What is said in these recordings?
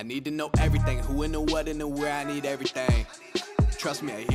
I need to know everything, who and the what and the where. I need everything.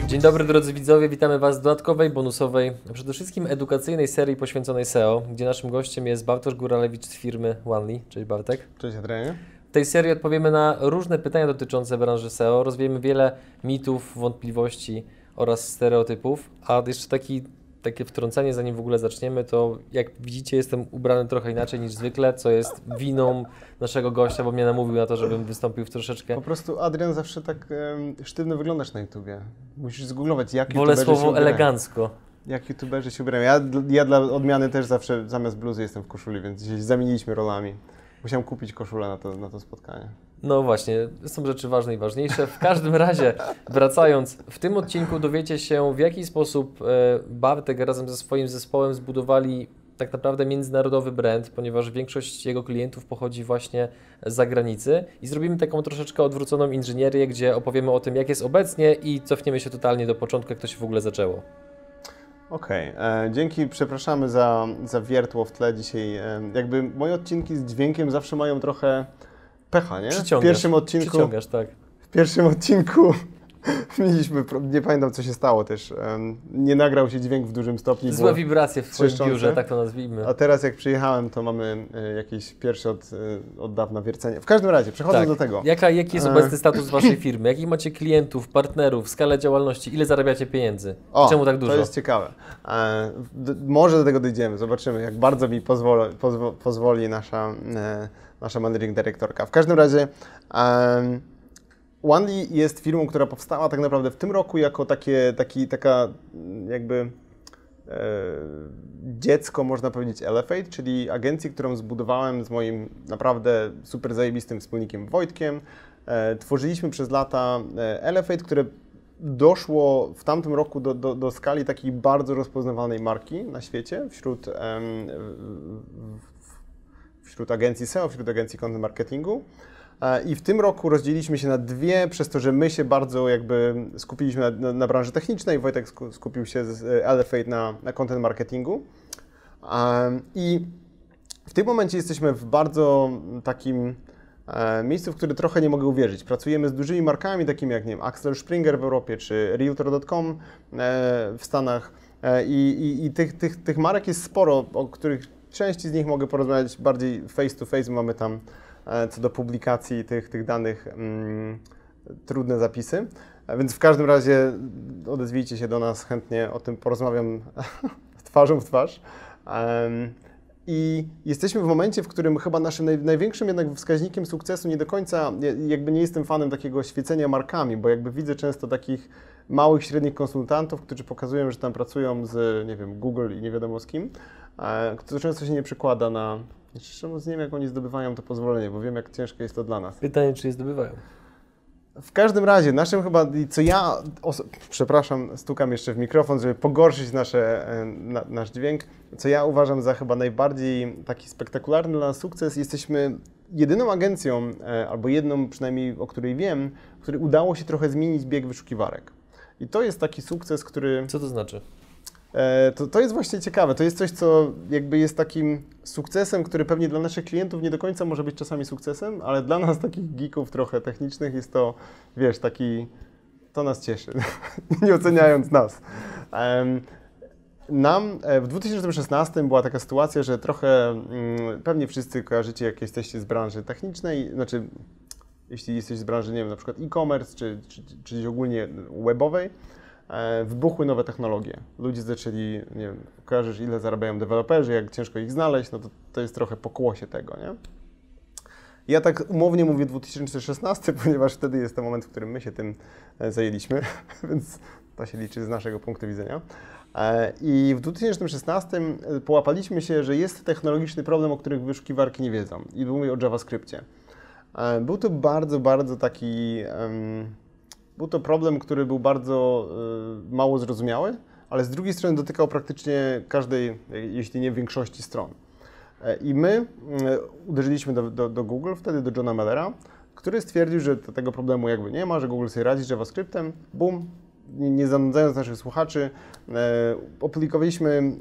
Dzień dobry drodzy widzowie, witamy Was w dodatkowej, bonusowej, a przede wszystkim edukacyjnej serii poświęconej SEO, gdzie naszym gościem jest Bartosz Góralewicz z firmy OneLi. Cześć Bartek. Cześć Adrianie. W tej serii odpowiemy na różne pytania dotyczące branży SEO, rozwiejemy wiele mitów, wątpliwości oraz stereotypów, a jeszcze taki, takie wtrącenie, zanim w ogóle zaczniemy, to jak widzicie jestem ubrany trochę inaczej niż zwykle, co jest winą naszego gościa, bo mnie namówił na to, żebym wystąpił w troszeczkę Po prostu Adrian zawsze tak em, sztywno wyglądasz na YouTubie. Musisz zgooglować jak Wolę słowo elegancko. Jak YouTuberzy się ubierają. Ja, ja dla odmiany też zawsze zamiast bluzy jestem w koszuli, więc zamieniliśmy rolami. Musiałem kupić koszulę na to, na to spotkanie. No właśnie, są rzeczy ważne i ważniejsze. W każdym razie, wracając, w tym odcinku dowiecie się, w jaki sposób e, Bartek razem ze swoim zespołem zbudowali tak naprawdę międzynarodowy brand, ponieważ większość jego klientów pochodzi właśnie z zagranicy i zrobimy taką troszeczkę odwróconą inżynierię, gdzie opowiemy o tym, jak jest obecnie i cofniemy się totalnie do początku, jak to się w ogóle zaczęło. Okej, e, dzięki, przepraszamy za, za wiertło w tle dzisiaj. E, jakby moje odcinki z dźwiękiem zawsze mają trochę pecha, nie? W pierwszym odcinku, Przyciągasz, tak. w pierwszym odcinku mieliśmy, nie pamiętam co się stało też, nie nagrał się dźwięk w dużym stopniu. Złe wibracje w trzeszczące. biurze, tak to nazwijmy. A teraz jak przyjechałem, to mamy e, jakieś pierwsze od, e, od dawna wiercenie. W każdym razie, przechodząc Tak. do tego. Jaka, jaki jest E. obecny status Waszej firmy? Jakich macie klientów, partnerów, skalę działalności? Ile zarabiacie pieniędzy? O, Czemu tak dużo? To jest ciekawe. E, może do tego dojdziemy, zobaczymy, jak bardzo mi pozwoli, pozwo, pozwoli nasza, e, nasza managing dyrektorka. W każdym razie um, OneLi jest firmą, która powstała tak naprawdę w tym roku jako takie, taki, taka mm, jakby e, dziecko, można powiedzieć, Elevate, czyli agencji, którą zbudowałem z moim naprawdę super zajebistym wspólnikiem Wojtkiem. E, tworzyliśmy przez lata e, Elevate, które doszło w tamtym roku do, do, do skali takiej bardzo rozpoznawalnej marki na świecie wśród, em, w- wśród agencji SEO, wśród agencji content marketingu. E, I w tym roku rozdzieliliśmy się na dwie, przez to, że my się bardzo jakby skupiliśmy na, na, branży technicznej, Wojtek sku- skupił się z e, Elevate na, na content marketingu. I w tym momencie jesteśmy w bardzo takim e, miejscu, w które trochę nie mogę uwierzyć. Pracujemy z dużymi markami, takimi jak nie wiem, Axel Springer w Europie czy Realtor.com e, w Stanach. I i, i tych, tych, tych marek jest sporo, o których części z nich mogę porozmawiać bardziej face to face. Mamy tam co do publikacji tych, tych danych mm, trudne zapisy. A Więc w każdym razie odezwijcie się do nas, chętnie o tym porozmawiam twarzą w twarz. I jesteśmy w momencie, w którym chyba naszym naj, największym jednak wskaźnikiem sukcesu nie do końca, ja- jakby nie jestem fanem takiego świecenia markami, bo jakby widzę często takich małych, średnich konsultantów, którzy pokazują, że tam pracują z, nie wiem, Google i nie wiadomo z kim, e, to często się nie przekłada na, szczerze mówiąc nie wiem jak oni zdobywają to pozwolenie, bo wiem jak ciężko jest to dla nas. Pytanie, czy je zdobywają? W każdym razie, naszym chyba, co ja, przepraszam, stukam jeszcze w mikrofon, żeby pogorszyć nasze, e, na, nasz dźwięk, co ja uważam za chyba najbardziej taki spektakularny dla nas sukces, jesteśmy jedyną agencją, e, albo jedną przynajmniej, o której wiem, której udało się trochę zmienić bieg wyszukiwarek. I to jest taki sukces, który Co to znaczy? E, To, to jest właśnie ciekawe. To jest coś, co jakby jest takim sukcesem, który pewnie dla naszych klientów nie do końca może być czasami sukcesem, ale dla nas takich geeków trochę technicznych jest to, wiesz, taki, to nas cieszy, nie oceniając nas. Nam e, w 2016 była taka sytuacja, że trochę, mm, pewnie wszyscy kojarzycie, jak jesteście z branży technicznej, znaczy jeśli jesteś z branży, nie wiem, na przykład e-commerce, czy, czy, czy ogólnie webowej, wybuchły nowe technologie. Ludzie zaczęli, nie wiem, kojarzysz ile zarabiają deweloperzy, jak ciężko ich znaleźć, no to, to jest trochę pokłosie tego, nie? Ja tak umownie mówię 2016, ponieważ wtedy jest ten moment, w którym my się tym e, zajęliśmy, więc to się liczy z naszego punktu widzenia. E, I w 2016 połapaliśmy się, że jest technologiczny problem, o których wyszukiwarki nie wiedzą. I mówię o JavaScriptie. E, Był to bardzo, bardzo taki. em, Był to problem, który był bardzo e, mało zrozumiały, ale z drugiej strony dotykał praktycznie każdej, jeśli nie większości stron. E, I my mm, uderzyliśmy do, do, do Google, wtedy do Johna Mellera, który stwierdził, że tego problemu jakby nie ma, że Google sobie radzi z JavaScriptem. Boom, nie, zanudzając naszych słuchaczy, e, opublikowaliśmy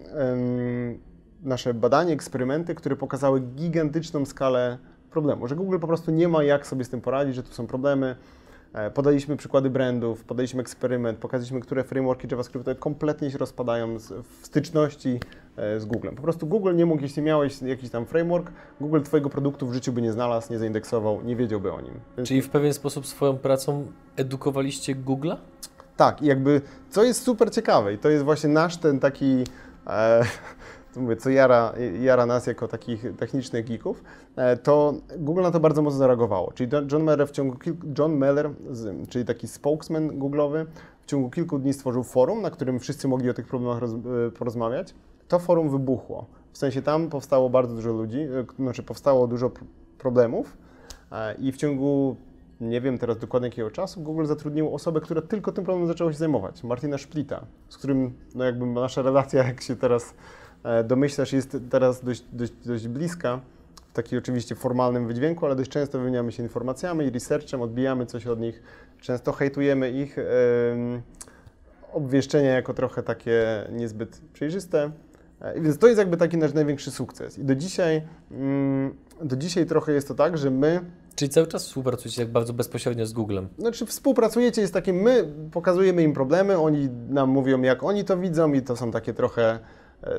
nasze badanie, eksperymenty, które pokazały gigantyczną skalę problemu, że Google po prostu nie ma jak sobie z tym poradzić, że tu są problemy. E, podaliśmy przykłady brandów, podaliśmy eksperyment, pokazaliśmy, które frameworki JavaScriptu kompletnie się rozpadają w styczności e, z Googlem. Po prostu Google nie mógł, jeśli miałeś jakiś tam framework, Google Twojego produktu w życiu by nie znalazł, nie zaindeksował, nie wiedziałby o nim. Więc... Czyli w pewien sposób swoją pracą edukowaliście Google'a? Tak, i jakby co jest super ciekawe i to jest właśnie nasz ten taki e, mówię, co jara, jara nas jako takich technicznych geeków, e, to Google na to bardzo mocno zareagowało. Czyli John Meller w ciągu kilku, John Meller, czyli taki spokesman Google'owy, w ciągu kilku dni stworzył forum, na którym wszyscy mogli o tych problemach roz, e, porozmawiać. To forum wybuchło. W sensie tam powstało bardzo dużo ludzi, e, znaczy powstało dużo problemów i w ciągu nie wiem teraz dokładnie jakiego czasu, Google zatrudnił osobę, która tylko tym problemem zaczęła się zajmować, Martina Splita, z którym no jakby nasza relacja, jak się teraz domyślasz, jest teraz dość, dość, dość bliska, w takim oczywiście formalnym wydźwięku, ale dość często wymieniamy się informacjami, researchem, odbijamy coś od nich, często hejtujemy ich yy, obwieszczenia jako trochę takie niezbyt przejrzyste. Yy, więc to jest jakby taki nasz największy sukces. I do dzisiaj, yy, do dzisiaj trochę jest to tak, że my Czyli cały czas współpracujecie tak bardzo bezpośrednio z Googlem? Znaczy współpracujecie, jest takie, my pokazujemy im problemy, oni nam mówią jak oni to widzą i to są takie trochę E,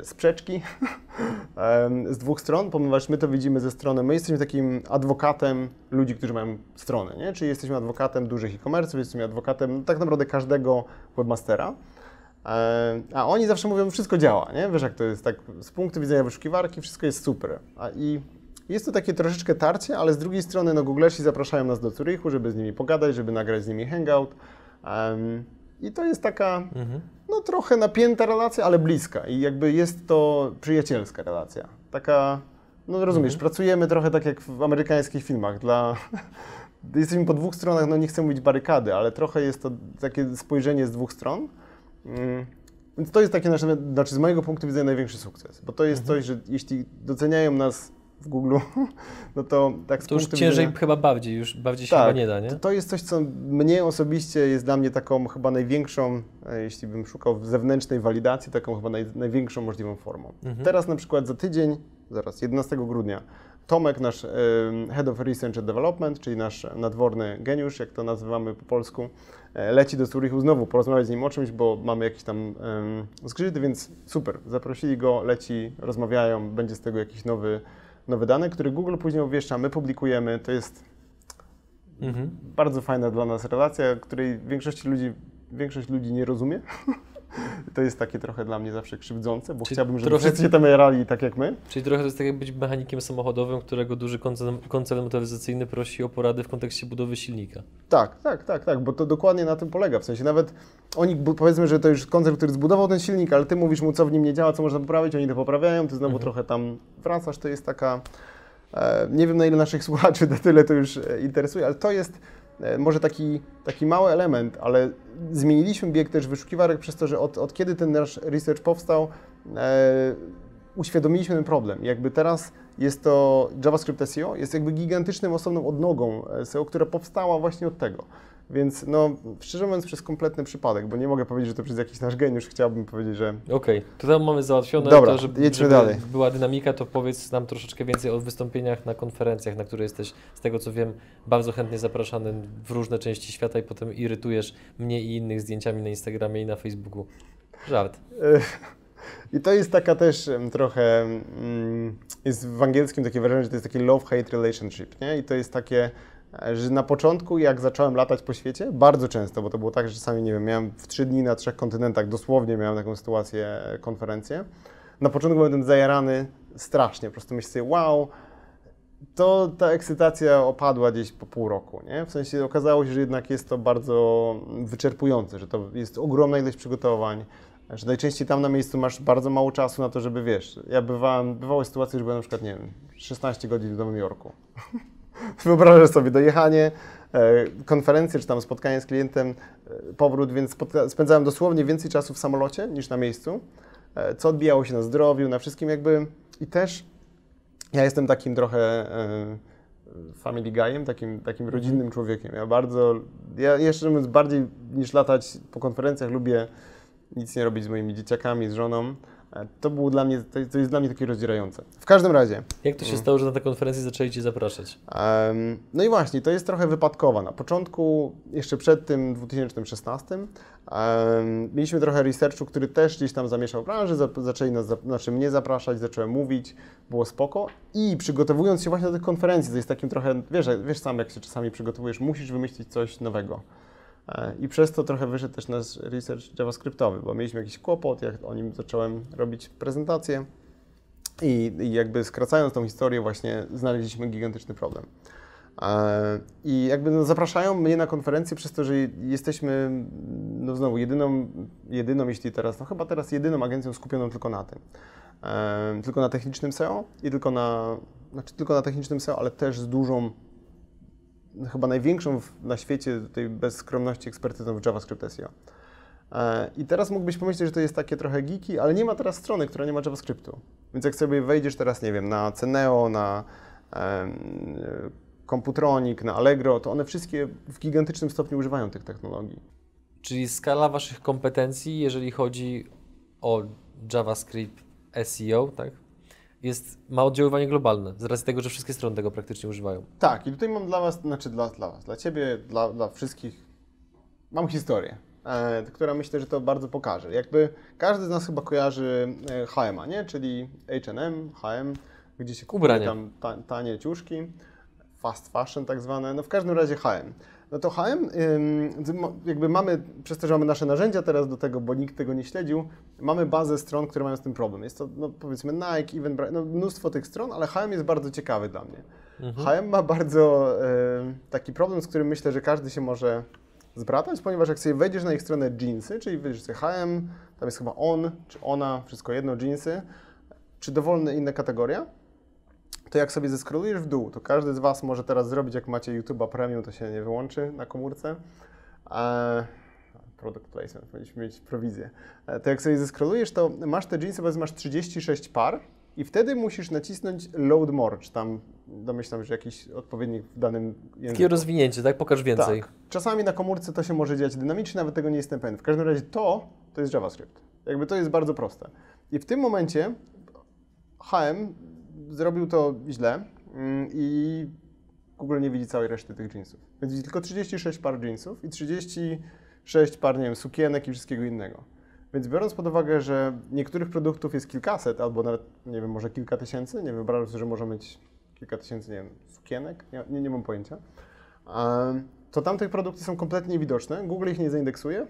sprzeczki z dwóch stron, ponieważ my to widzimy ze strony, my jesteśmy takim adwokatem ludzi, którzy mają stronę, nie? czyli jesteśmy adwokatem dużych e-commerce'ów, jesteśmy adwokatem tak naprawdę każdego webmastera, e, a oni zawsze mówią, wszystko działa, nie? Wiesz jak to jest, tak z punktu widzenia wyszukiwarki wszystko jest super. A i jest to takie troszeczkę tarcie, ale z drugiej strony no Google'si zapraszają nas do Zurychu, żeby z nimi pogadać, żeby nagrać z nimi hangout. I to jest taka, mhm no trochę napięta relacja, ale bliska i jakby jest to przyjacielska relacja. Taka, no rozumiesz, mhm. pracujemy trochę tak jak w amerykańskich filmach dla... Jesteśmy po dwóch stronach, no nie chcę mówić barykady, ale trochę jest to takie spojrzenie z dwóch stron. Mm. Więc to jest takie nasze, znaczy z mojego punktu widzenia największy sukces, bo to jest mhm. coś, że jeśli doceniają nas w Google, no to tak z To już ciężej widzenia, chyba bardziej, już bardziej się tak, chyba nie da, nie? To, to jest coś, co mnie osobiście jest dla mnie taką chyba największą, e, jeśli bym szukał zewnętrznej walidacji, taką chyba naj, największą możliwą formą. Mhm. Teraz na przykład za tydzień, zaraz, 11 grudnia, Tomek, nasz y, Head of Research and Development, czyli nasz nadworny geniusz, jak to nazywamy po polsku, y, leci do Zurichu znowu porozmawiać z nim o czymś, bo mamy jakieś tam y, zgrzyty, więc super, zaprosili go, leci, rozmawiają, będzie z tego jakiś nowy nowe dane, które Google później obwieszcza, my publikujemy. To jest mhm. bardzo fajna dla nas relacja, której większości ludzi, większość ludzi nie rozumie. To jest takie trochę dla mnie zawsze krzywdzące, bo Czyli chciałbym, żeby trochę, wszyscy się tam jarali tak jak my. Czyli trochę to jest tak jak być mechanikiem samochodowym, którego duży koncern, koncern motoryzacyjny prosi o porady w kontekście budowy silnika. Tak, tak, tak, tak, bo to dokładnie na tym polega. W sensie nawet oni, powiedzmy, że to już koncern, który zbudował ten silnik, ale ty mówisz mu, co w nim nie działa, co można poprawić, oni to poprawiają, ty znowu mhm. trochę tam wracasz, to jest taka... E, nie wiem, na ile naszych słuchaczy na tyle to już e, interesuje, ale to jest E, może taki, taki mały element, ale zmieniliśmy bieg też wyszukiwarek przez to, że od, od kiedy ten nasz research powstał, e, uświadomiliśmy ten problem. Jakby teraz jest to JavaScript SEO, jest jakby gigantycznym osobną odnogą SEO, która powstała właśnie od tego. Więc no, szczerze mówiąc, przez kompletny przypadek, bo nie mogę powiedzieć, że to przez jakiś nasz geniusz, chciałbym powiedzieć, że... Okej, to tam mamy załatwione, Dobra, to, żeby, jedźmy żeby dalej. była dynamika, to powiedz nam troszeczkę więcej o wystąpieniach na konferencjach, na które jesteś, z tego co wiem, bardzo chętnie zapraszany w różne części świata i potem irytujesz mnie i innych zdjęciami na Instagramie i na Facebooku. Żart. I to jest taka też trochę, mm, jest w angielskim takie wrażenie, że to jest taki love-hate relationship, nie? I to jest takie że na początku, jak zacząłem latać po świecie, bardzo często, bo to było tak, że czasami, nie wiem, miałem w trzy dni na trzech kontynentach, dosłownie miałem taką sytuację, e, konferencję. Na początku byłem zajarany strasznie, po prostu myślę sobie, wow, to ta ekscytacja opadła gdzieś po pół roku, nie? W sensie okazało się, że jednak jest to bardzo wyczerpujące, że to jest ogromna ilość przygotowań, że najczęściej tam na miejscu masz bardzo mało czasu na to, żeby, wiesz, ja bywałem, bywały sytuacje, że byłem na przykład, nie wiem, 16 godzin w Nowym Jorku. Wyobrażasz sobie dojechanie, e, konferencję czy tam spotkanie z klientem, e, powrót, więc spędzałem dosłownie więcej czasu w samolocie niż na miejscu, e, co odbijało się na zdrowiu, na wszystkim jakby. I też ja jestem takim trochę family guyem, takim, takim rodzinnym człowiekiem. Ja bardzo, ja jeszcze mówiąc bardziej niż latać po konferencjach lubię nic nie robić z moimi dzieciakami, z żoną, To było dla mnie, to jest dla mnie takie rozdzierające. W każdym razie, Jak to się stało, że na tę konferencję zaczęli Cię zapraszać? Em, No i właśnie, to jest trochę wypadkowa. Na początku, jeszcze przed tym 2016, em, mieliśmy trochę researchu, który też gdzieś tam zamieszał branżę, zaczęli nas, znaczy mnie zapraszać, zacząłem mówić, było spoko i przygotowując się właśnie do tych konferencji, to jest takim trochę, wiesz, wiesz sam jak się czasami przygotowujesz, musisz wymyślić coś nowego. E, I przez to trochę wyszedł też nasz research javascriptowy, bo mieliśmy jakiś kłopot, jak o nim zacząłem robić prezentację. I, I jakby skracając tą historię, właśnie znaleźliśmy gigantyczny problem. E, I jakby no, zapraszają mnie na konferencję przez to, że jesteśmy, no znowu, jedyną, jedyną, jeśli teraz, no chyba teraz jedyną agencją skupioną tylko na tym. E, tylko na technicznym SEO i tylko na, znaczy tylko na technicznym SEO, ale też z dużą, chyba największą w, na świecie, tutaj bez skromności, ekspertyzą w JavaScript SEO. E, I teraz mógłbyś pomyśleć, że to jest takie trochę geeky, ale nie ma teraz strony, która nie ma JavaScriptu. Więc jak sobie wejdziesz teraz, nie wiem, na Ceneo, na em, Computronic, na Allegro, to one wszystkie w gigantycznym stopniu używają tych technologii. Czyli skala Waszych kompetencji, jeżeli chodzi o JavaScript SEO, tak? Jest, ma oddziaływanie globalne, z racji tego, że wszystkie strony tego praktycznie używają. Tak, i tutaj mam dla Was, znaczy dla, dla Was, dla Ciebie, dla, dla wszystkich, mam historię, e, która myślę, że to bardzo pokaże. Jakby każdy z nas chyba kojarzy H&M, nie? Czyli H&M, H&M, gdzie się kupuje Ubrania. tam ta, tanie ciuszki, fast fashion tak zwane, no w każdym razie H&M. No to H&M, jakby mamy, przez to, że mamy nasze narzędzia teraz do tego, bo nikt tego nie śledził, mamy bazę stron, które mają z tym problem. Jest to, no powiedzmy Nike, Eventbrite, no mnóstwo tych stron, ale H&M jest bardzo ciekawy dla mnie. H&M ma bardzo e, taki problem, z którym myślę, że każdy się może zbratać, ponieważ jak sobie wejdziesz na ich stronę jeansy, czyli wejdziesz sobie H&M, tam jest chyba on, czy ona, wszystko jedno, jeansy, czy dowolna inna kategoria, to jak sobie zeskrolujesz w dół, to każdy z Was może teraz zrobić, jak macie YouTube'a Premium, to się nie wyłączy na komórce. E, product placement, powinniśmy mieć prowizję. E, to jak sobie zeskrolujesz, to masz te jeansy, powiedzmy masz 36 par i wtedy musisz nacisnąć load more, czy tam domyślam, że jakiś odpowiednik w danym języku. Takie rozwinięcie, tak? Pokaż więcej. Tak. Czasami na komórce to się może dziać dynamicznie, nawet tego nie jestem pewien. W każdym razie to, to jest JavaScript. Jakby to jest bardzo proste. I w tym momencie HM zrobił to źle mm, i Google nie widzi całej reszty tych jeansów. Więc widzi tylko 36 par jeansów i 36 par, nie wiem, sukienek i wszystkiego innego. Więc biorąc pod uwagę, że niektórych produktów jest kilkaset, albo nawet, nie wiem, może kilka tysięcy, nie wyobrażam sobie, że może mieć kilka tysięcy, nie wiem, sukienek, nie, nie, nie mam pojęcia, to tamte produkty są kompletnie niewidoczne, Google ich nie zaindeksuje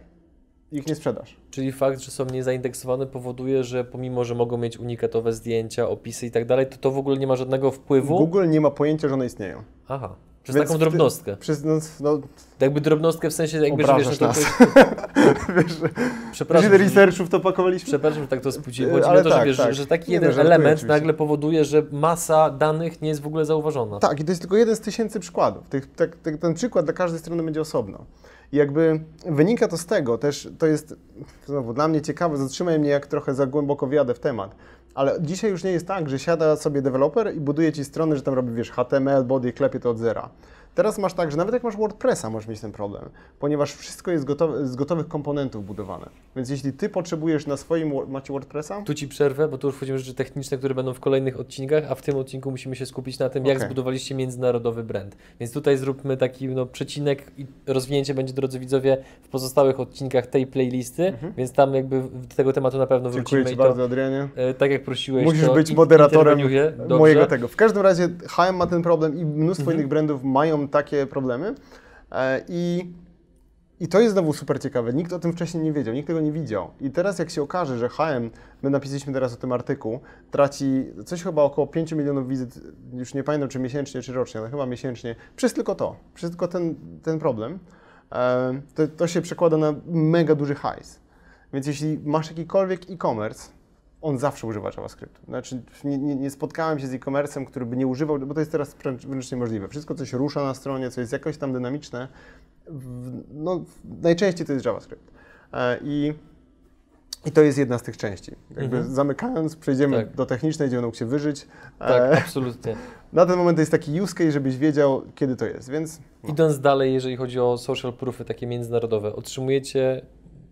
ich nie sprzedasz. Czyli fakt, że są niezaindeksowane powoduje, że pomimo, że mogą mieć unikatowe zdjęcia, opisy i tak dalej, to to w ogóle nie ma żadnego wpływu. Google nie ma pojęcia, że one istnieją. Aha. Przez Więc taką w ty- drobnostkę. Przez, no, no, Jakby drobnostkę w sensie, jakby, że wiesz, to, nas. to, wiesz, przepraszam, ile że- researchów to pakowaliśmy? Przepraszam, że tak to spłuciłem. Yy, Chodzi ale o to, że, tak, wiesz, tak. że taki jeden element nagle powoduje, że masa danych nie jest w ogóle zauważona. Tak, i to jest tylko jeden z tysięcy przykładów. Tych, tak, tak, ten przykład dla każdej strony będzie osobno. Jakby wynika to z tego, też to jest znowu dla mnie ciekawe, zatrzymaj mnie jak trochę za głęboko wjadę w temat, ale dzisiaj już nie jest tak, że siada sobie deweloper i buduje ci strony, że tam robi, wiesz, HTML, body, klepie to od zera. Teraz masz tak, że nawet jak masz WordPressa, możesz mieć ten problem, ponieważ wszystko jest gotowe, z gotowych komponentów budowane. Więc jeśli ty potrzebujesz na swoim, macie WordPressa? Tu ci przerwę, bo tu już wchodzimy w rzeczy techniczne, które będą w kolejnych odcinkach, a w tym odcinku musimy się skupić na tym, jak Okej. zbudowaliście międzynarodowy brand. Więc tutaj zróbmy taki no, przecinek i rozwinięcie będzie, drodzy widzowie, w pozostałych odcinkach tej playlisty, więc tam jakby do tego tematu na pewno Mhm. Dziękuję wrócimy to, bardzo, Adrianie. e, tak jak prosiłeś, Musisz być moderatorem mojego tego. W każdym razie H&M ma ten problem i mnóstwo Mhm. innych brandów mają takie problemy. E, I, I to jest znowu super ciekawe. Nikt o tym wcześniej nie wiedział, nikt tego nie widział. I teraz jak się okaże, że H&M, my napisaliśmy teraz o tym artykuł, traci coś chyba około 5 milionów wizyt, już nie pamiętam czy miesięcznie, czy rocznie, ale chyba miesięcznie, przez tylko to, przez tylko ten, ten problem, e, to, to się przekłada na mega duży hajs. Więc jeśli masz jakikolwiek e-commerce, on zawsze używa JavaScriptu. Znaczy, nie, nie, spotkałem się z e-commerce'em, który by nie używał, bo to jest teraz wręcz, niemożliwe. Wszystko, co się rusza na stronie, co jest jakoś tam dynamiczne, no, najczęściej to jest JavaScript. E, I, I to jest jedna z tych części. Jakby Mhm. Zamykając, przejdziemy Tak. do technicznej, gdzie mógł się wyżyć. Tak, E, absolutnie. na ten moment to jest taki use case, żebyś wiedział, kiedy to jest, więc no. Idąc dalej, jeżeli chodzi o social proofy takie międzynarodowe, otrzymujecie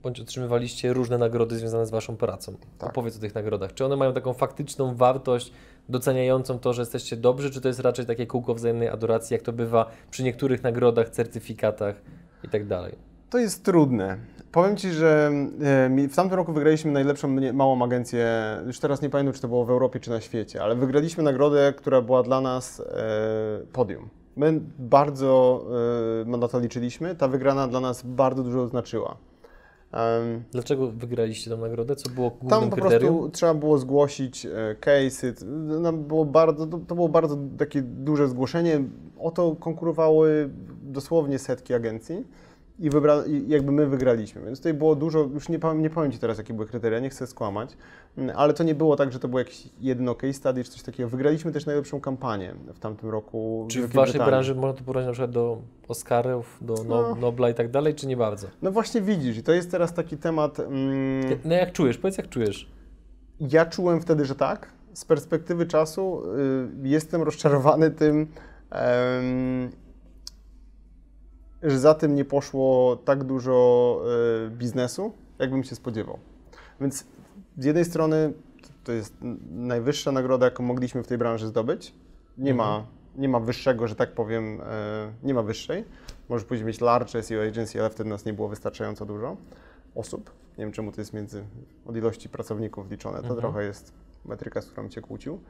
bądź otrzymywaliście różne nagrody związane z Waszą pracą. Tak. Opowiedz o tych nagrodach. Czy one mają taką faktyczną wartość doceniającą to, że jesteście dobrzy, czy to jest raczej takie kółko wzajemnej adoracji, jak to bywa przy niektórych nagrodach, certyfikatach i tak dalej? To jest trudne. Powiem Ci, że e, w tamtym roku wygraliśmy najlepszą małą agencję, już teraz nie pamiętam, czy to było w Europie, czy na świecie, ale wygraliśmy nagrodę, która była dla nas e, podium. My bardzo e, na to liczyliśmy, ta wygrana dla nas bardzo dużo znaczyła. Em, Dlaczego wygraliście tę nagrodę? Co było głównym Tam po kryterium? prostu trzeba było zgłosić e, case'y. No, było bardzo, to, to było bardzo takie duże zgłoszenie. O to konkurowały dosłownie setki agencji i, wybra, i jakby my wygraliśmy. Więc tutaj było dużo, już nie, nie Ci teraz, jakie były kryteria, nie chcę skłamać, Mm, ale to nie było tak, że to było jakieś jedno case study czy coś takiego. Wygraliśmy też najlepszą kampanię w tamtym roku. Czy w Wielkiej Waszej Brytanii. branży można to porównać na przykład do Oscarów, do no, No. Nobla i tak dalej, czy nie bardzo? No właśnie widzisz, i to jest teraz taki temat. Mm, No jak czujesz? Powiedz jak czujesz. Ja czułem wtedy, że tak. Z perspektywy czasu y, jestem rozczarowany tym, em, że za tym nie poszło tak dużo y, biznesu, jakbym się spodziewał. Więc z jednej strony to jest najwyższa nagroda, jaką mogliśmy w tej branży zdobyć. Nie, ma, nie ma wyższego, że tak powiem, e, nie ma wyższej. Możesz później mieć large SEO agency, ale wtedy nas nie było wystarczająco dużo osób. Nie wiem, czemu to jest między od ilości pracowników liczone. To Mhm. trochę jest metryka, z którą cię kłócił.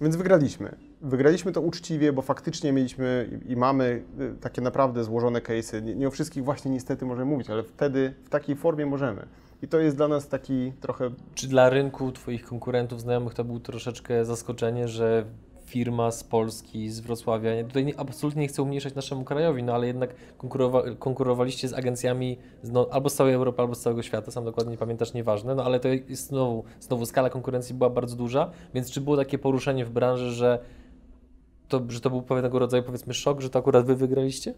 Więc wygraliśmy. Wygraliśmy to uczciwie, bo faktycznie mieliśmy i, mamy y, takie naprawdę złożone case'y. Nie, nie o wszystkich właśnie niestety możemy mówić, ale wtedy w takiej formie możemy. I to jest dla nas taki trochę Czy dla rynku Twoich konkurentów, znajomych to był troszeczkę zaskoczenie, że firma z Polski, z Wrocławia, tutaj nie, absolutnie nie chcę umniejszać naszemu krajowi, no ale jednak konkurowa, konkurowaliście z agencjami z, no, albo z całej Europy, albo z całego świata, sam dokładnie nie pamiętasz, nieważne, no ale to jest znowu, znowu skala konkurencji była bardzo duża, więc czy było takie poruszenie w branży, że to, że to był pewnego rodzaju powiedzmy szok, że to akurat Wy wygraliście?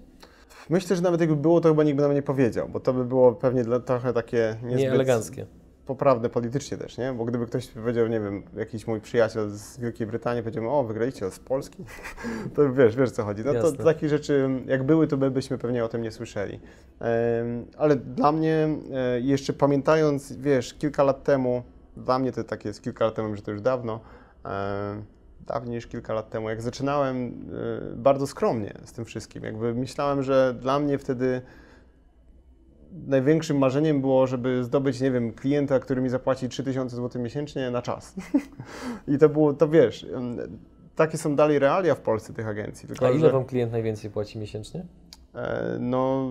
Myślę, że nawet jakby było, to chyba nikt by nam nie powiedział, bo to by było pewnie dla, trochę takie niezbyt Nie eleganckie. Poprawne politycznie też, nie? Bo gdyby ktoś powiedział, nie wiem, jakiś mój przyjaciel z Wielkiej Brytanii powiedział, o, wygraliście z Polski, to wiesz, wiesz co chodzi. No to takie rzeczy, jak były, to by, byśmy pewnie o tym nie słyszeli. Ale dla mnie, e, jeszcze pamiętając, wiesz, kilka lat temu, dla mnie to tak jest kilka lat temu, że to już dawno, em, dawniej niż kilka lat temu, jak zaczynałem e, bardzo skromnie z tym wszystkim, jakby myślałem, że dla mnie wtedy największym marzeniem było, żeby zdobyć, nie wiem, klienta, który mi zapłaci 3000 zł miesięcznie na czas. I to było, to wiesz, takie są dalej realia w Polsce tych agencji. Tylko, A ile że, Wam klient najwięcej płaci miesięcznie? e, No,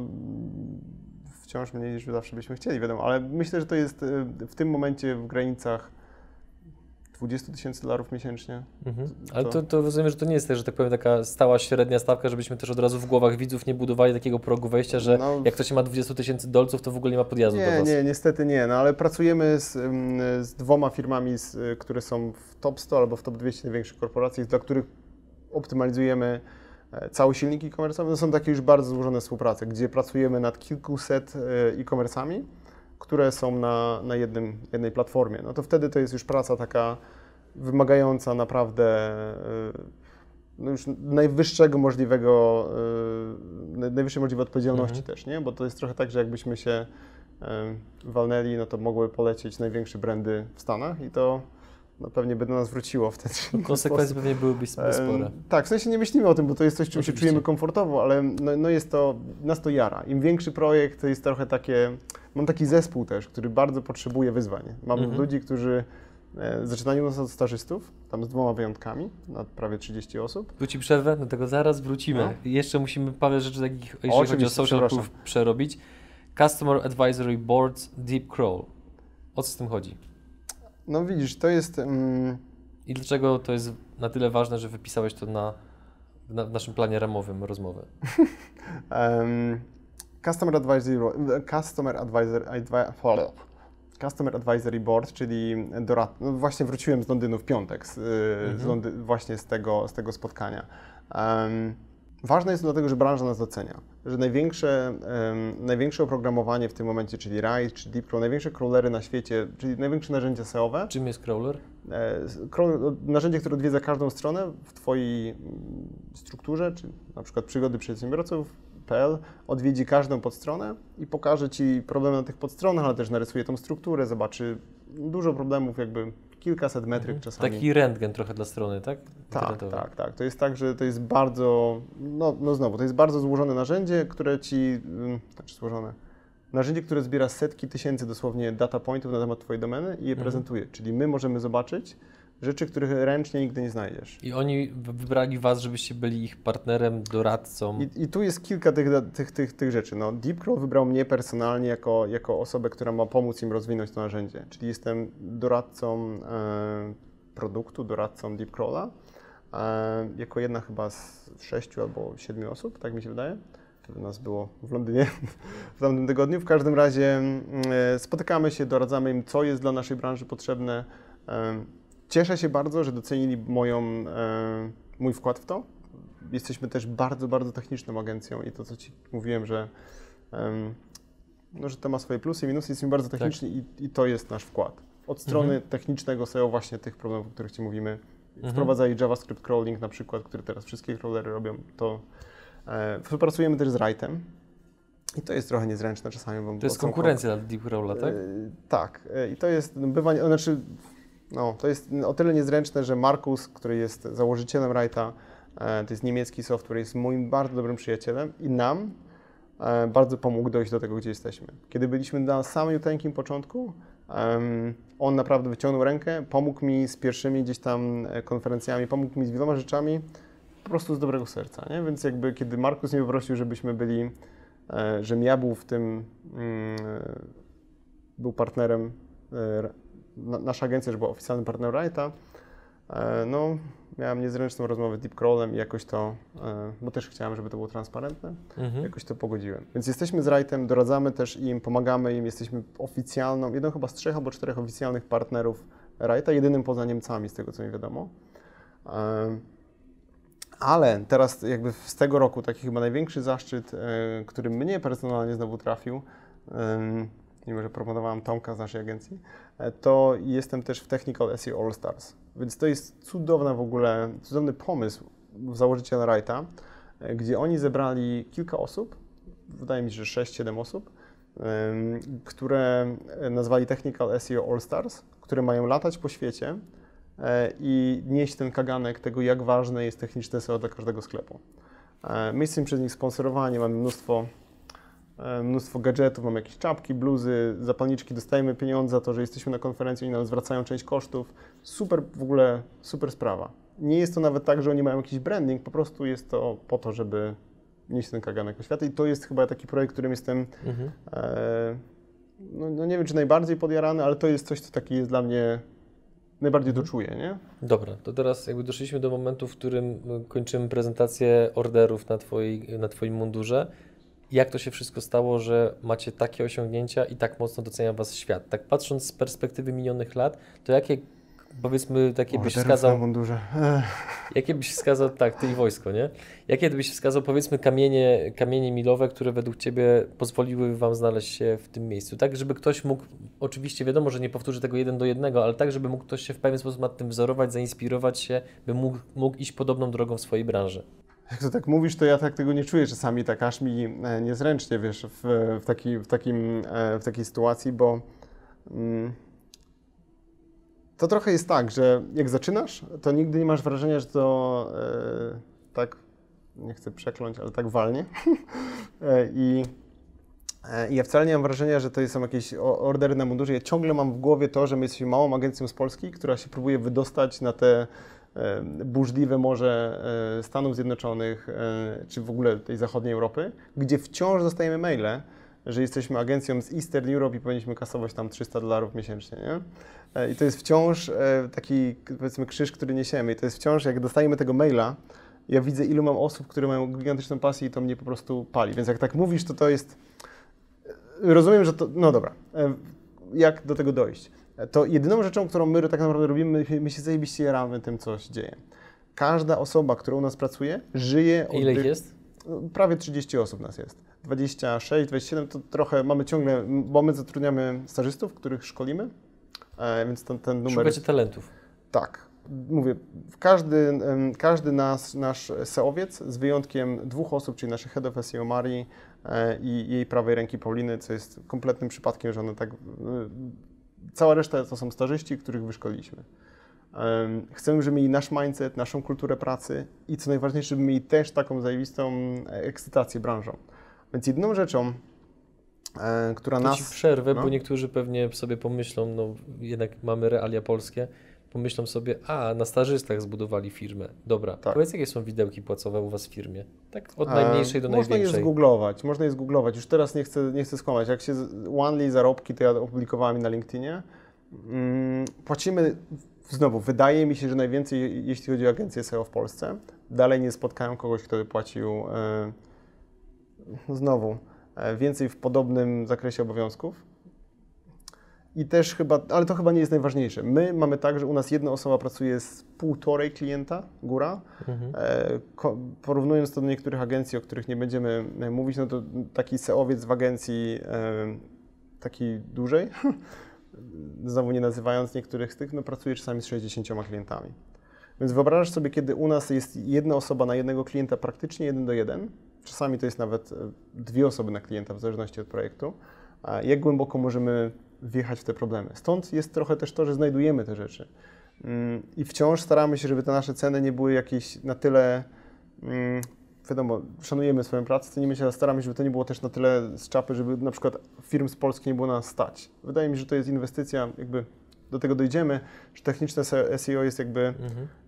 wciąż mniej niż zawsze byśmy chcieli, wiadomo, ale myślę, że to jest e, w tym momencie w granicach 20 tysięcy dolarów miesięcznie. Mhm. Ale To- to, to rozumiem, że to nie jest tak, że tak powiem taka stała średnia stawka, żebyśmy też od razu w głowach widzów nie budowali takiego progu wejścia, że No. jak ktoś ma 20 tysięcy dolców, to w ogóle nie ma podjazdu do Nie, Was. nie, niestety nie, no ale pracujemy z, ym, z dwoma firmami, z, które są w top 100 albo w top 200 największych korporacji, dla których optymalizujemy e, cały silnik e-commerce'owy. To są takie już bardzo złożone współprace, gdzie pracujemy nad kilkuset e, e-commerce'ami, które są na, na jednym, jednej platformie. No to wtedy to jest już praca taka wymagająca naprawdę e, no już najwyższego możliwego, e, naj- najwyższej możliwej odpowiedzialności Mhm. też, nie? Bo to jest trochę tak, że jakbyśmy się e, walnęli, no to mogły polecieć największe brandy w Stanach i to no, pewnie by do nas wróciło wtedy. Konsekwencje pewnie byłyby sp- spore. Tak, w sensie nie myślimy o tym, bo to jest coś, czym się czujemy komfortowo, ale no, no jest to, nas to jara. Im większy projekt, to jest trochę takie, mam taki zespół też, który bardzo potrzebuje wyzwań. Mam Mhm. ludzi, którzy e, zaczynają nas od stażystów, tam z dwoma wyjątkami, na prawie 30 osób. Tu Ci przerwę, do tego zaraz wrócimy. No. Jeszcze musimy parę rzeczy takich, jeżeli chodzi o social proof, przerobić. Customer Advisory Boards Deep Crawl. O co z tym chodzi? No widzisz, to jest... Mm, I dlaczego to jest na tyle ważne, że wypisałeś to na, na, w naszym planie ramowym rozmowy? em, customer Advisory, Customer Advisor, Advi- Customer Advisory Board, czyli dorad, no właśnie wróciłem z Londynu w piątek, z, z Mhm. Londy, właśnie z tego, z tego spotkania. Em, ważne jest to dlatego, że branża nas docenia, że największe, em, największe oprogramowanie w tym momencie, czyli RISE czy DeepCrawl, największe crawlery na świecie, czyli największe narzędzia SEO-owe, Czym jest crawler? E, crawl- Narzędzie, które odwiedza każdą stronę w Twojej mm, strukturze, czy na przykład przygody przedsiębiorców, odwiedzi każdą podstronę i pokaże Ci problemy na tych podstronach, ale też narysuje tą strukturę, zobaczy dużo problemów, jakby kilkaset metryk czasami. Taki rentgen trochę dla strony, tak? Tak, tak, tak. To jest tak, że to jest bardzo, no, no znowu, to jest bardzo złożone narzędzie, które ci, ym, znaczy złożone, narzędzie, które zbiera setki tysięcy dosłownie data pointów na temat Twojej domeny i je prezentuje. Czyli my możemy zobaczyć rzeczy, których ręcznie nigdy nie znajdziesz. I oni wy- wybrali Was, żebyście byli ich partnerem, doradcą. I, I tu jest kilka tych, tych, tych, tych rzeczy. No, DeepCrawl wybrał mnie personalnie jako, jako osobę, która ma pomóc im rozwinąć to narzędzie. Czyli jestem doradcą e, produktu, doradcą DeepCrawla. E, jako jedna chyba z sześciu albo siedmiu osób, tak mi się wydaje. Wtedy nas było w Londynie w tamtym tygodniu. W każdym razie mm, e, spotykamy się, doradzamy im, co jest dla naszej branży potrzebne. Cieszę się bardzo, że docenili moją, e, mój wkład w to. Jesteśmy też bardzo, bardzo techniczną agencją i to, co Ci mówiłem, że, no, że to ma swoje plusy i minusy, jesteśmy bardzo techniczni i, i to jest nasz wkład. Od strony technicznego SEO właśnie tych problemów, o których Ci mówimy. Wprowadzali JavaScript crawling na przykład, który teraz wszystkie crawlery robią, to e, współpracujemy też z Rightem i to jest trochę niezręczne czasami. Bo To jest konkurencja dla Deep Rolla, tak? E, tak. E, I to jest no, bywa, znaczy, no, to jest o tyle niezręczne, że Markus, który jest założycielem Wrighta, e, to jest niemiecki software, jest moim bardzo dobrym przyjacielem i nam e, bardzo pomógł dojść do tego, gdzie jesteśmy. Kiedy byliśmy na samym takim początku, on naprawdę wyciągnął rękę, pomógł mi z pierwszymi gdzieś tam e, konferencjami, pomógł mi z wieloma rzeczami, po prostu z dobrego serca, nie? Więc jakby kiedy Markus mnie poprosił, żebyśmy byli, żebym ja był w tym, mm, był partnerem, na, nasza agencja, że była oficjalnym partnerem Wrighta, e, no miałem niezręczną rozmowę z Deep Crawlem i jakoś to, e, bo też chciałem, żeby to było transparentne, Mhm. jakoś to pogodziłem. Więc jesteśmy z Wrightem, doradzamy też im, pomagamy im, jesteśmy oficjalną, jedną chyba z trzech albo czterech oficjalnych partnerów Wrighta, jedynym poza Niemcami, z tego co mi wiadomo. E, ale teraz jakby z tego roku taki chyba największy zaszczyt, który mnie personalnie znowu trafił, mimo że promowałem Tomka z naszej agencji, e, to jestem też w Technical SEO All Stars. Więc to jest cudowna w ogóle, cudowny pomysł założyciela Wrighta, e, gdzie oni zebrali kilka osób, wydaje mi się, że 6-7 osób, które e, nazwali Technical SEO All Stars, które mają latać po świecie i nieść ten kaganek tego, jak ważne jest techniczne SEO dla każdego sklepu. My jesteśmy przez nich sponsorowani, mamy mnóstwo, mnóstwo gadżetów, mamy jakieś czapki, bluzy, zapalniczki, dostajemy pieniądze za to, że jesteśmy na konferencji, oni nam zwracają część kosztów. Super, w ogóle super sprawa. Nie jest to nawet tak, że oni mają jakiś branding, po prostu jest to po to, żeby nieść ten kaganek świecie i to jest chyba taki projekt, którym jestem Mhm. E, no, no nie wiem, czy najbardziej podjarany, ale to jest coś, co taki jest dla mnie najbardziej Mhm. doczuję, nie? Dobra, to teraz jakby doszliśmy do momentu, w którym kończymy prezentację orderów na, twoi, na Twoim mundurze. Jak to się wszystko stało, że macie takie osiągnięcia i tak mocno docenia Was świat? Tak patrząc z perspektywy minionych lat, to jakie powiedzmy takie byś Orderów na wskazał, jakie byś wskazał, tak, Ty i wojsko, nie? Jakie byś wskazał powiedzmy kamienie, kamienie milowe, które według Ciebie pozwoliły Wam znaleźć się w tym miejscu? Tak, żeby ktoś mógł, oczywiście wiadomo, że nie powtórzy tego jeden do jednego, ale tak, żeby mógł ktoś się w pewien sposób nad tym wzorować, zainspirować się, by mógł, mógł iść podobną drogą w swojej branży. Jak to tak mówisz, to ja tak tego nie czuję czasami, tak aż mi e, niezręcznie, wiesz, w, w, taki, w, takim, e, w takiej sytuacji, bo mm, to trochę jest tak, że jak zaczynasz, to nigdy nie masz wrażenia, że to e, tak, nie chcę przekląć, ale tak walnie. E, I e, i ja wcale nie mam wrażenia, że to są jakieś ordery na mundurze. Ja ciągle mam w głowie to, że my jesteśmy małą agencją z Polski, która się próbuje wydostać na te burzliwe morze e, Stanów Zjednoczonych, e, czy w ogóle tej zachodniej Europy, gdzie wciąż dostajemy maile, że jesteśmy agencją z Eastern Europe i powinniśmy kasować tam 300 dolarów miesięcznie, nie? E, I to jest wciąż taki, powiedzmy, krzyż, który niesiemy. I to jest wciąż, jak dostajemy tego maila, ja widzę, ilu mam osób, które mają gigantyczną pasję i to mnie po prostu pali. Więc jak tak mówisz, to to jest... Rozumiem, że to... No dobra. Jak do tego dojść? E, To jedyną rzeczą, którą my tak naprawdę robimy, my, się zajebiście jaramy tym, co się dzieje. Każda osoba, która u nas pracuje, żyje Ile ich jest? Prawie 30 osób nas jest. 26, 27 to trochę mamy ciągle, bo my zatrudniamy stażystów, których szkolimy, e, więc ten, ten numer Szukacie talentów. tak. mówię, każdy, każdy nas, nasz SEOwiec, z wyjątkiem dwóch osób, czyli naszych head of SEO Marii e, i jej prawej ręki Pauliny, co jest kompletnym przypadkiem, że one tak... Cała reszta to są stażyści, których wyszkoliliśmy. Em, Chcemy, żeby mieli nasz mindset, naszą kulturę pracy i co najważniejsze, żeby mieli też taką zajebistą e, ekscytację branżą. Więc jedyną rzeczą, e, która To nas... ci przerwę, no. bo niektórzy pewnie sobie pomyślą, no jednak mamy realia polskie, pomyślą sobie, a na stażystach zbudowali firmę. Dobra, Tak. powiedz jakie są widełki płacowe u Was w firmie? Tak od E, najmniejszej do Można je największej. zgooglować, można je zgooglować. Już teraz nie chcę, nie chcę skłamać. Jak się Onely zarobki, to ja opublikowałem na LinkedInie. Mm, Płacimy, znowu, wydaje mi się, że najwięcej, jeśli chodzi o agencję SEO w Polsce. Dalej nie spotkałem kogoś, kto by płacił, e, znowu, e, więcej w podobnym zakresie obowiązków. I też chyba, ale to chyba nie jest najważniejsze. My mamy tak, że u nas jedna osoba pracuje z półtorej klienta, góra. Mhm. E, Porównując to do niektórych agencji, o których nie będziemy e, mówić, no to taki SEOwiec w agencji e, takiej dużej, znowu nie nazywając niektórych z tych, no pracuje czasami z 60 klientami. Więc wyobrażasz sobie, kiedy u nas jest jedna osoba na jednego klienta praktycznie jeden do jeden, czasami to jest nawet dwie osoby na klienta w zależności od projektu, jak głęboko możemy wjechać w te problemy. Stąd jest trochę też to, że znajdujemy te rzeczy. Mm, I wciąż staramy się, żeby te nasze ceny nie były jakieś na tyle, mm, wiadomo, szanujemy swoją pracę, cenimy się, ale staramy się, żeby to nie było też na tyle z czapy, żeby na przykład firm z Polski nie było na nas stać. Wydaje mi się, że to jest inwestycja, jakby do tego dojdziemy, że techniczne SEO jest jakby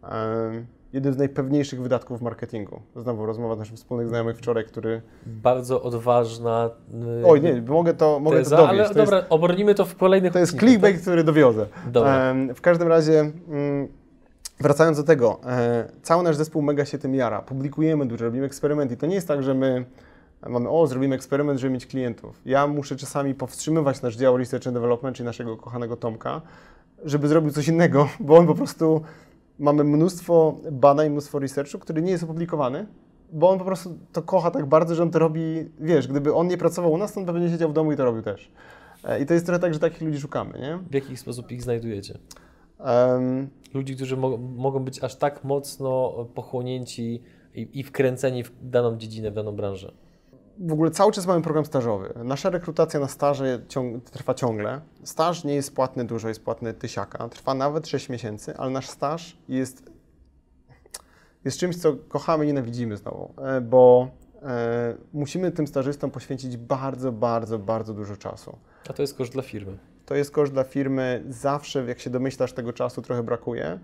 Mhm. jednym z najpewniejszych wydatków w marketingu. Znowu rozmowa naszych wspólnych znajomych wczoraj, który... Bardzo odważna y, Oj, nie, mogę to, mogę teza, to dowieść. ale to dobra, jest, obronimy to w kolejnych to jest clickbait, który dowiozę. tak? Dobra. W każdym razie, mm, wracając do tego, e, cały nasz zespół mega się tym jara. Publikujemy dużo, robimy eksperymenty. To nie jest tak, że my mamy, o, zrobimy eksperyment, żeby mieć klientów. Ja muszę czasami powstrzymywać nasz dział Research and Development, czyli naszego kochanego Tomka, żeby zrobił coś innego, bo on po prostu, mamy mnóstwo badań, mnóstwo researchu, który nie jest opublikowany, bo on po prostu to kocha tak bardzo, że on to robi, wiesz, gdyby on nie pracował u nas, to on pewnie siedział w domu i to robił też. E, I to jest trochę tak, że takich ludzi szukamy, nie? W jaki sposób ich znajdujecie? Em, Ludzi, którzy mo mogą być aż tak mocno pochłonięci i, i wkręceni w daną dziedzinę, w daną branżę. W ogóle cały czas mamy program stażowy. Nasza rekrutacja na staże ciąg, trwa ciągle. Staż nie jest płatny dużo, jest płatny tysiaka. Trwa nawet 6 miesięcy, ale nasz staż jest, jest czymś, co kochamy i nienawidzimy znowu, e, bo e, musimy tym stażystom poświęcić bardzo, bardzo, bardzo dużo czasu. A to jest koszt dla firmy. To jest koszt dla firmy, zawsze, jak się domyślasz, tego czasu trochę brakuje,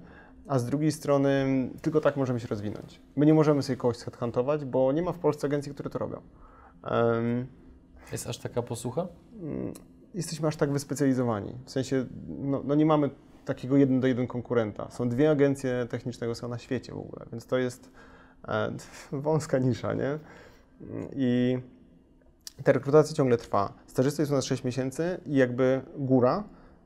a z drugiej strony tylko tak możemy się rozwinąć. My nie możemy sobie kogoś headhuntować, bo nie ma w Polsce agencji, które to robią. Jest aż taka posłucha? mm, jesteśmy aż tak wyspecjalizowani. W sensie, no, no nie mamy takiego jeden do jeden konkurenta. Są dwie agencje technicznego są na świecie w ogóle, więc to jest e, wąska nisza, nie? I ta rekrutacja ciągle trwa. Stażysta jest u nas 6 miesięcy i jakby góra,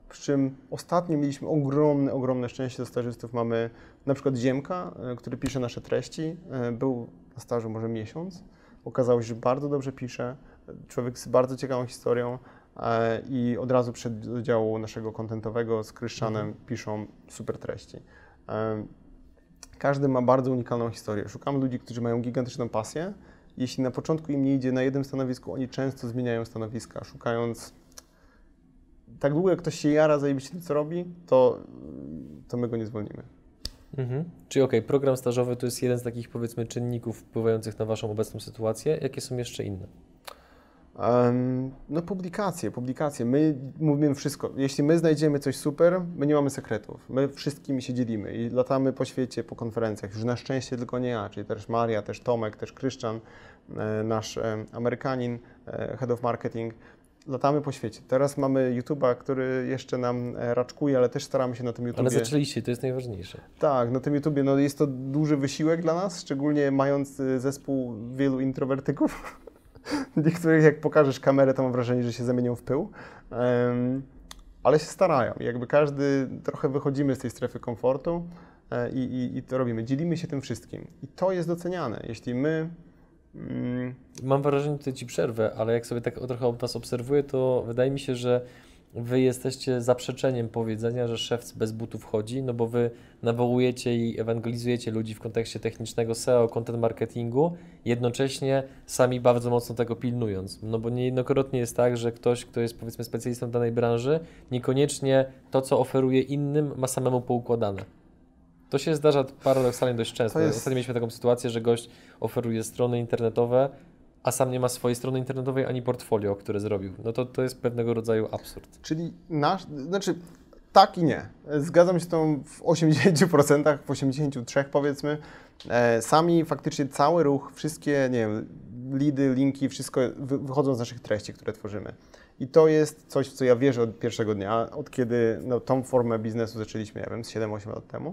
przy czym ostatnio mieliśmy ogromne, ogromne szczęście do stażystów. Mamy na przykład Ziemka, e, który pisze nasze treści, e, był na stażu może miesiąc. Okazało się, że bardzo dobrze pisze, człowiek z bardzo ciekawą historią e, i od razu przed działu naszego kontentowego z Kryszczanem piszą super treści. E, Każdy ma bardzo unikalną historię. Szukamy ludzi, którzy mają gigantyczną pasję. Jeśli na początku im nie idzie na jednym stanowisku, oni często zmieniają stanowiska, szukając. Tak długo jak ktoś się jara zajebiście tym, co robi, to, to my go nie zwolnimy. Mhm. Czyli okej, program stażowy to jest jeden z takich powiedzmy czynników wpływających na Waszą obecną sytuację. Jakie są jeszcze inne? Em, no publikacje, publikacje. My mówimy wszystko. Jeśli my znajdziemy coś super, my nie mamy sekretów. My wszystkimi się dzielimy i latamy po świecie, po konferencjach. Już na szczęście tylko nie ja, czyli też Maria, też Tomek, też Kryszczan, e, nasz Amerykanin, e, Head of Marketing. Latamy po świecie. Teraz mamy YouTube'a, który jeszcze nam e, raczkuje, ale też staramy się na tym YouTubie. Ale zaczęliście, to jest najważniejsze. Tak, na tym YouTubie no jest to duży wysiłek dla nas, szczególnie mając y, zespół wielu introwertyków. Niektórych jak pokażesz kamerę, to mam wrażenie, że się zamienią w pył. Em, ale się starają. Jakby każdy, trochę wychodzimy z tej strefy komfortu e, i, i, i to robimy. Dzielimy się tym wszystkim. I to jest doceniane. Jeśli my... Mm, Mam wrażenie, tutaj Ci przerwę, ale jak sobie tak trochę Was obserwuję, to wydaje mi się, że wy jesteście zaprzeczeniem powiedzenia, że szef bez butów chodzi, no bo wy nawołujecie i ewangelizujecie ludzi w kontekście technicznego SEO, content marketingu, jednocześnie sami bardzo mocno tego pilnując. No bo niejednokrotnie jest tak, że ktoś, kto jest powiedzmy specjalistą danej branży, niekoniecznie to, co oferuje innym, ma samemu poukładane. To się zdarza paradoksalnie dość często. jest- Ostatnio mieliśmy taką sytuację, że gość oferuje strony internetowe, a sam nie ma swojej strony internetowej ani portfolio, które zrobił. No to, to jest pewnego rodzaju absurd. Czyli nasz, znaczy tak i nie. Zgadzam się z tą w 80%, w 83% powiedzmy. E, sami faktycznie cały ruch, wszystkie, nie wiem, lidy, linki, wszystko wy, wychodzą z naszych treści, które tworzymy. I to jest coś, w co ja wierzę od pierwszego dnia, od kiedy no, tą formę biznesu zaczęliśmy, nie wiem, z 7-8 lat temu.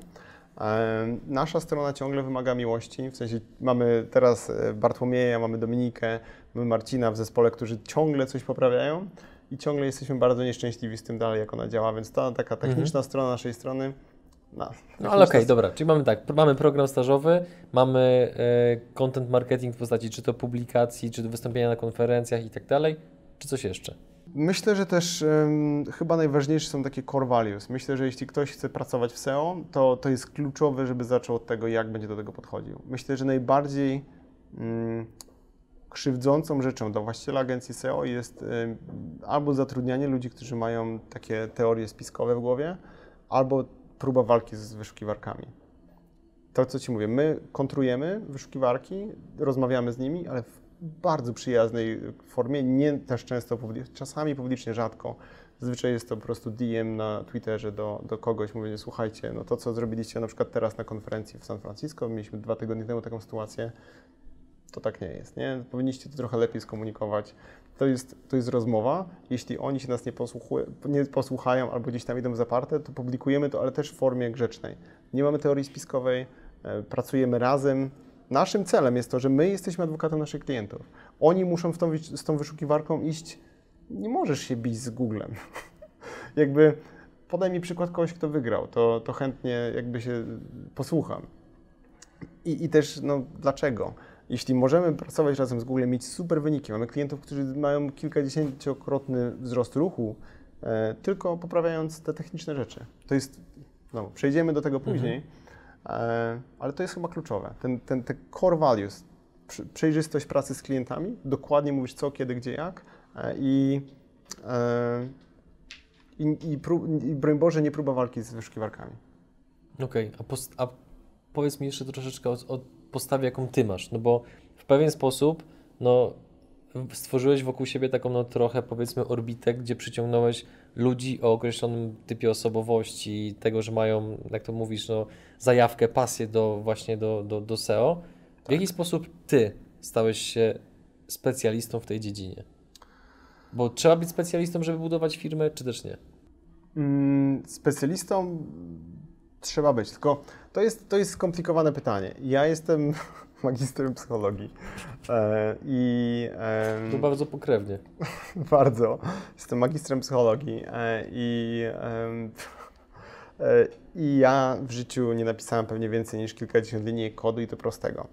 E, Nasza strona ciągle wymaga miłości, w sensie mamy teraz e, Bartłomieja, mamy Dominikę, mamy Marcina w zespole, którzy ciągle coś poprawiają i ciągle jesteśmy bardzo nieszczęśliwi z tym dalej, jak ona działa, więc ta taka techniczna strona naszej strony, no, No ale okej, dobra, czyli mamy tak, mamy program stażowy, mamy e, content marketing w postaci czy to publikacji, czy to wystąpienia na konferencjach i tak dalej, czy coś jeszcze? Myślę, że też em, chyba najważniejsze są takie core values. Myślę, że jeśli ktoś chce pracować w SEO, to, to jest kluczowe, żeby zaczął od tego, jak będzie do tego podchodził. Myślę, że najbardziej mm, krzywdzącą rzeczą dla właściciela agencji SEO jest em, albo zatrudnianie ludzi, którzy mają takie teorie spiskowe w głowie, albo próba walki z wyszukiwarkami. To, co Ci mówię, my kontrujemy wyszukiwarki, rozmawiamy z nimi, ale w bardzo przyjaznej formie, nie też często, czasami publicznie, rzadko. Zazwyczaj jest to po prostu DM na Twitterze do, do kogoś, mówienie, słuchajcie, no to, co zrobiliście na przykład teraz na konferencji w San Francisco, mieliśmy dwa tygodnie temu taką sytuację, to tak nie jest, nie? Powinniście to trochę lepiej skomunikować. To jest, to jest rozmowa. Jeśli oni się nas nie, nie posłuchają albo gdzieś tam idą zaparte, to publikujemy to, ale też w formie grzecznej. Nie mamy teorii spiskowej, e, pracujemy razem. Naszym celem jest to, że my jesteśmy adwokatem naszych klientów. Oni muszą w tą, z tą wyszukiwarką iść. Nie możesz się bić z Googlem. jakby podaj mi przykład kogoś, kto wygrał, to, to chętnie jakby się posłucham. I, I też, no dlaczego? Jeśli możemy pracować razem z Googlem, mieć super wyniki, mamy klientów, którzy mają kilkadziesięciokrotny wzrost ruchu, e, tylko poprawiając te techniczne rzeczy. To jest, no, przejdziemy do tego później, e, ale to jest chyba kluczowe. Ten, ten, te core values, przejrzystość pracy z klientami, dokładnie mówisz co, kiedy, gdzie, jak e, i, e, i, i, prób, i broń Boże, nie próba walki z wyszukiwarkami. Okej, a, post- a powiedz mi jeszcze troszeczkę o, o postawie, jaką ty masz, no bo w pewien sposób, no stworzyłeś wokół siebie taką no trochę powiedzmy orbitę, gdzie przyciągnąłeś ludzi o określonym typie osobowości, tego, że mają, jak to mówisz, no zajawkę, pasję do właśnie do, do, do SEO. W jaki sposób ty stałeś się specjalistą w tej dziedzinie? Bo trzeba być specjalistą, żeby budować firmę, czy też nie? Mm, Specjalistą trzeba być, tylko to jest, to jest skomplikowane pytanie. Ja jestem magistrem psychologii e, i em, To bardzo pokrewnie. bardzo jestem magistrem psychologii e, i, e, i ja w życiu nie napisałem pewnie więcej niż kilkadziesiąt linii kodu i to prostego.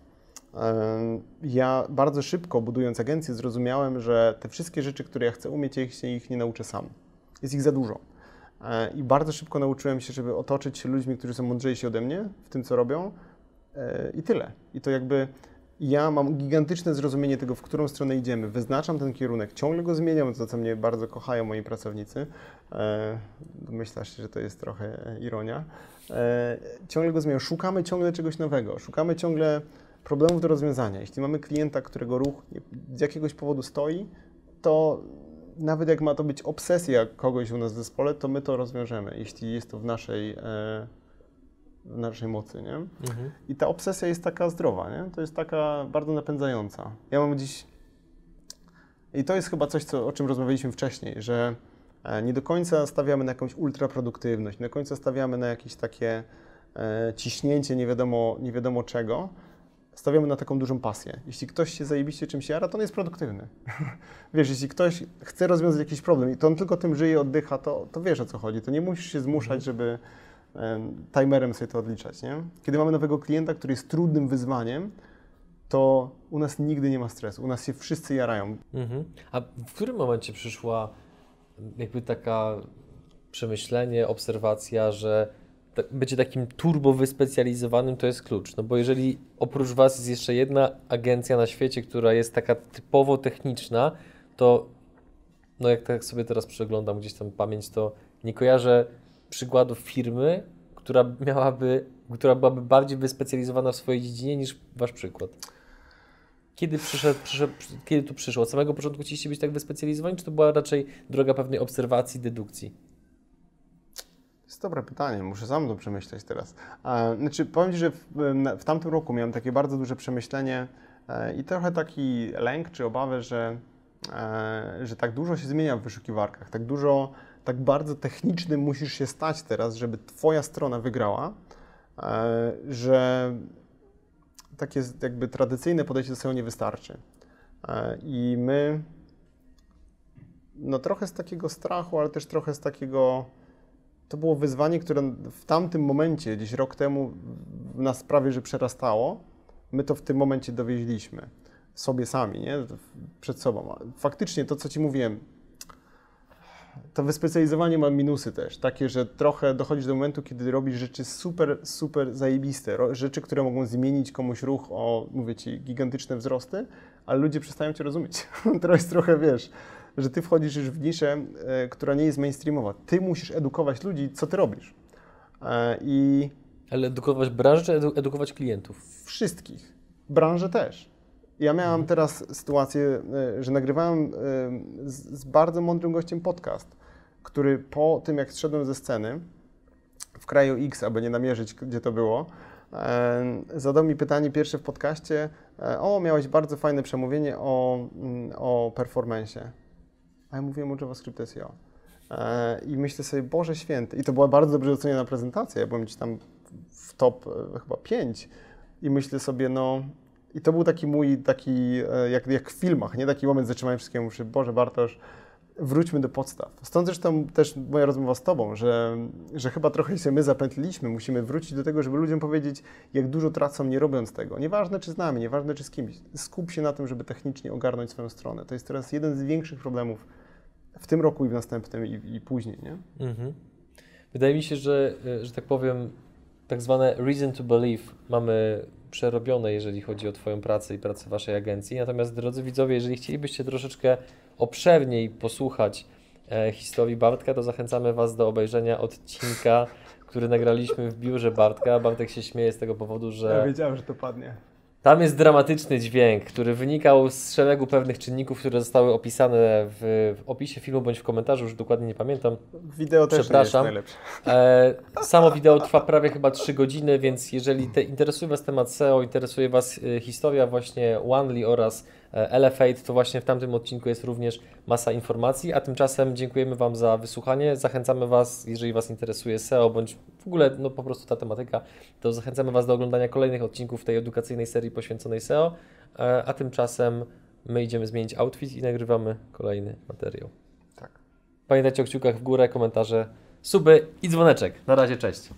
Ja bardzo szybko budując agencję zrozumiałem, że te wszystkie rzeczy, które ja chcę umieć, ja ich się ich nie nauczę sam. Jest ich za dużo. E, I bardzo szybko nauczyłem się, żeby otoczyć się ludźmi, którzy są mądrzejsi ode mnie w tym, co robią. E, I tyle. I to jakby ja mam gigantyczne zrozumienie tego, w którą stronę idziemy. Wyznaczam ten kierunek, ciągle go zmieniam, za co mnie bardzo kochają moi pracownicy. E, Myślasz, że to jest trochę ironia. E, Ciągle go zmieniam. Szukamy ciągle czegoś nowego. Szukamy ciągle problemów do rozwiązania. Jeśli mamy klienta, którego ruch z jakiegoś powodu stoi, to nawet jak ma to być obsesja kogoś u nas w zespole, to my to rozwiążemy, jeśli jest to w naszej, naszej mocy, nie? Mhm. I ta obsesja jest taka zdrowa, nie? To jest taka bardzo napędzająca. Ja mam dziś... I to jest chyba coś, co, o czym rozmawialiśmy wcześniej, że e, nie do końca stawiamy na jakąś ultraproduktywność, nie do końca stawiamy na jakieś takie e, ciśnięcie nie wiadomo, nie wiadomo czego, stawiamy na taką dużą pasję. Jeśli ktoś się zajebiście czymś jara, to on jest produktywny. wiesz, jeśli ktoś chce rozwiązać jakiś problem i to on tylko tym żyje, oddycha, to, to wiesz o co chodzi. To nie musisz się zmuszać, żeby em, timerem sobie to odliczać, nie? Kiedy mamy nowego klienta, który jest trudnym wyzwaniem, to u nas nigdy nie ma stresu. U nas się wszyscy jarają. Mhm. A w którym momencie przyszła jakby taka przemyślenie, obserwacja, że bycie takim turbo wyspecjalizowanym to jest klucz. No bo jeżeli oprócz Was jest jeszcze jedna agencja na świecie, która jest taka typowo techniczna, to no jak tak sobie teraz przeglądam gdzieś tam pamięć, to nie kojarzę przykładów firmy, która miałaby, która byłaby bardziej wyspecjalizowana w swojej dziedzinie niż Wasz przykład. Kiedy, przyszedł, przyszedł, kiedy tu przyszło? Od samego początku chcieliście być tak wyspecjalizowani, czy to była raczej droga pewnej obserwacji, dedukcji? To jest dobre pytanie, muszę sam to przemyśleć teraz. E, Znaczy, powiem Ci, że w, w tamtym roku miałem takie bardzo duże przemyślenie e, i trochę taki lęk czy obawę, że, e, że tak dużo się zmienia w wyszukiwarkach, tak dużo, tak bardzo technicznym musisz się stać teraz, żeby Twoja strona wygrała, e, że takie jakby tradycyjne podejście do SEO nie wystarczy. E, I my no trochę z takiego strachu, ale też trochę z takiego to było wyzwanie, które w tamtym momencie, gdzieś rok temu, nas prawie że przerastało. My to w tym momencie dowieźliśmy sobie sami, nie? przed sobą. Faktycznie to, co Ci mówiłem, to wyspecjalizowanie ma minusy też, takie, że trochę dochodzisz do momentu, kiedy robisz rzeczy super, super zajebiste, rzeczy, które mogą zmienić komuś ruch o, mówię Ci, gigantyczne wzrosty, ale ludzie przestają Cię rozumieć. jest trochę, wiesz, że Ty wchodzisz już w niszę, e, która nie jest mainstreamowa. Ty musisz edukować ludzi, co Ty robisz. E, I Ale edukować branżę, czy edu- edukować klientów? wszystkich. Branżę też. Ja miałam teraz sytuację, e, że nagrywałem e, z, z bardzo mądrym gościem podcast, który po tym, jak zszedłem ze sceny w kraju X, aby nie namierzyć, gdzie to było, e, zadał mi pytanie pierwsze w podcaście, o, miałeś bardzo fajne przemówienie o, mm, o performance. A ja mówiłem o JavaScript SEO. I myślę sobie, Boże Święty. I to była bardzo dobrze oceniona prezentacja. Ja byłem gdzieś tam w top chyba 5. I myślę sobie, no. I to był taki mój, taki, e, jak, jak w filmach, nie? Taki moment zatrzymałem wszystkiego. Muszę, Boże Bartosz, wróćmy do podstaw. Stąd zresztą też moja rozmowa z Tobą, że, że chyba trochę się my zapętliliśmy. Musimy wrócić do tego, żeby ludziom powiedzieć, jak dużo tracą nie robiąc tego. Nieważne czy z nami, nieważne czy z kimś. Skup się na tym, żeby technicznie ogarnąć swoją stronę. To jest teraz jeden z większych problemów w tym roku i w następnym i, i później, nie? Mhm. Wydaje mi się, że, e, że tak powiem, tak zwane reason to believe mamy przerobione, jeżeli chodzi o Twoją pracę i pracę Waszej agencji. Natomiast, drodzy widzowie, jeżeli chcielibyście troszeczkę obszerniej posłuchać e, historii Bartka, to zachęcamy Was do obejrzenia odcinka, który nagraliśmy w biurze Bartka. Bartek się śmieje z tego powodu, że... wiedziałem, że to padnie. Tam jest dramatyczny dźwięk, który wynikał z szeregu pewnych czynników, które zostały opisane w, w opisie filmu bądź w komentarzu, już dokładnie nie pamiętam. Wideo też nie jest najlepsze. E, samo wideo trwa prawie chyba 3 godziny, więc jeżeli te, interesuje Was temat SEO, interesuje Was e, historia właśnie Onely oraz Elevate, to właśnie w tamtym odcinku jest również masa informacji, a tymczasem dziękujemy Wam za wysłuchanie. Zachęcamy Was, jeżeli Was interesuje SEO bądź w ogóle no, po prostu ta tematyka, to zachęcamy Was do oglądania kolejnych odcinków tej edukacyjnej serii poświęconej SEO, e, a tymczasem my idziemy zmienić outfit i nagrywamy kolejny materiał. Tak. Pamiętajcie o kciukach w górę, komentarze, suby i dzwoneczek. Na razie, cześć.